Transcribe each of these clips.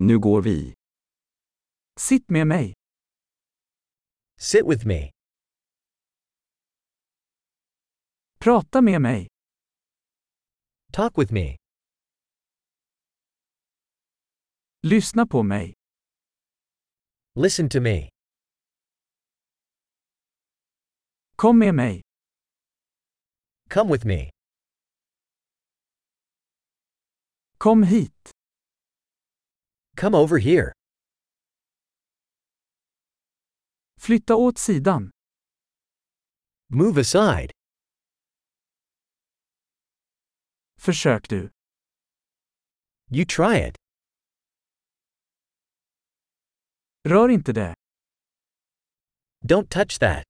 Nu går vi. Sitt med mig. Sit with me. Prata med mig. Talk with me. Lyssna på mig. Listen to me. Kom med mig. Come with me. Kom hit. Come over here. Flytta åt sidan. Move aside. Försök du. You try it. Rör inte det. Don't touch that.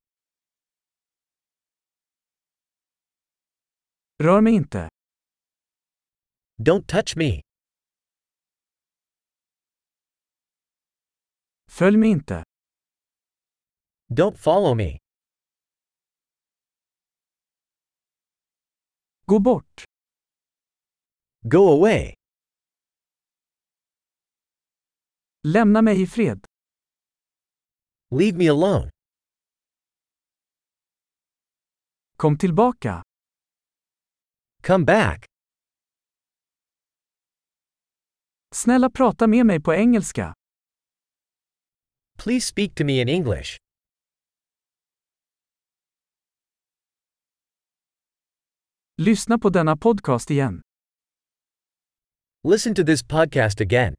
Rör mig inte. Don't touch me. Följ mig inte. Don't follow me. Gå bort. Go away. Lämna mig i fred. Leave me alone. Kom tillbaka. Come back. Snälla prata med mig på engelska. Please speak to me in English. Lyssna på denna podcast igen. Listen to this podcast again.